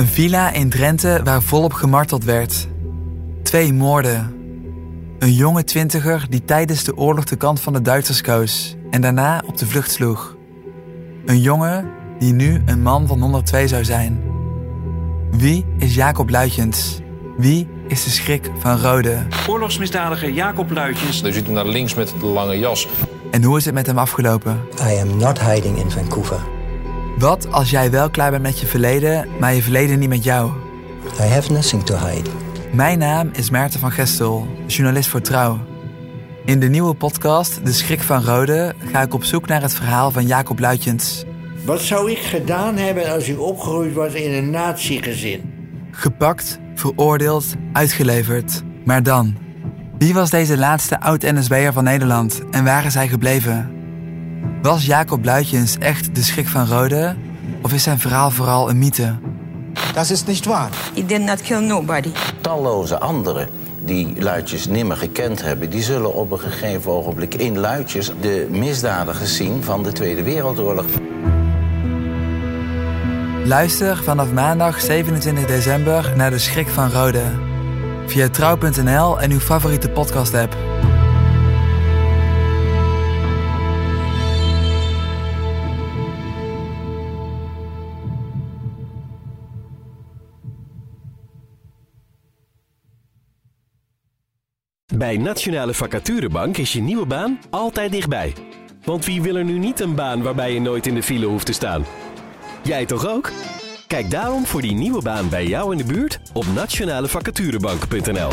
Een villa in Drenthe waar volop gemarteld werd. Twee moorden. Een jonge twintiger die tijdens de oorlog de kant van de Duitsers koos en daarna op de vlucht sloeg. Een jongen die nu een man van 102 zou zijn. Wie is Jacob Luitjens? Wie is de schrik van Rode? Oorlogsmisdadiger Jacob Luitjens. Je ziet hem naar links met de lange jas. En hoe is het met hem afgelopen? I am not hiding in Vancouver. Wat als jij wel klaar bent met je verleden, maar je verleden niet met jou? I have nothing to hide. Mijn naam is Maarten van Gestel, journalist voor Trouw. In de nieuwe podcast De Schrik van Rode ga ik op zoek naar het verhaal van Jacob Luitjens. Wat zou ik gedaan hebben als ik opgegroeid was in een nazi-gezin? Gepakt, veroordeeld, uitgeleverd. Maar dan? Wie was deze laatste oud-NSB'er van Nederland en waar is hij gebleven? Was Jacob Luitjens echt de schrik van Rode? Of is zijn verhaal vooral een mythe? Das ist nicht wahr. He did not kill nobody. Talloze anderen die Luitjes nimmer gekend hebben... die zullen op een gegeven ogenblik in Luitjes... de misdadigers zien van de Tweede Wereldoorlog. Luister vanaf maandag 27 december naar De Schrik van Rode. Via trouw.nl en uw favoriete podcast-app. Bij Nationale Vacaturebank is je nieuwe baan altijd dichtbij. Want wie wil er nu niet een baan waarbij je nooit in de file hoeft te staan? Jij toch ook? Kijk daarom voor die nieuwe baan bij jou in de buurt op nationalevacaturebank.nl.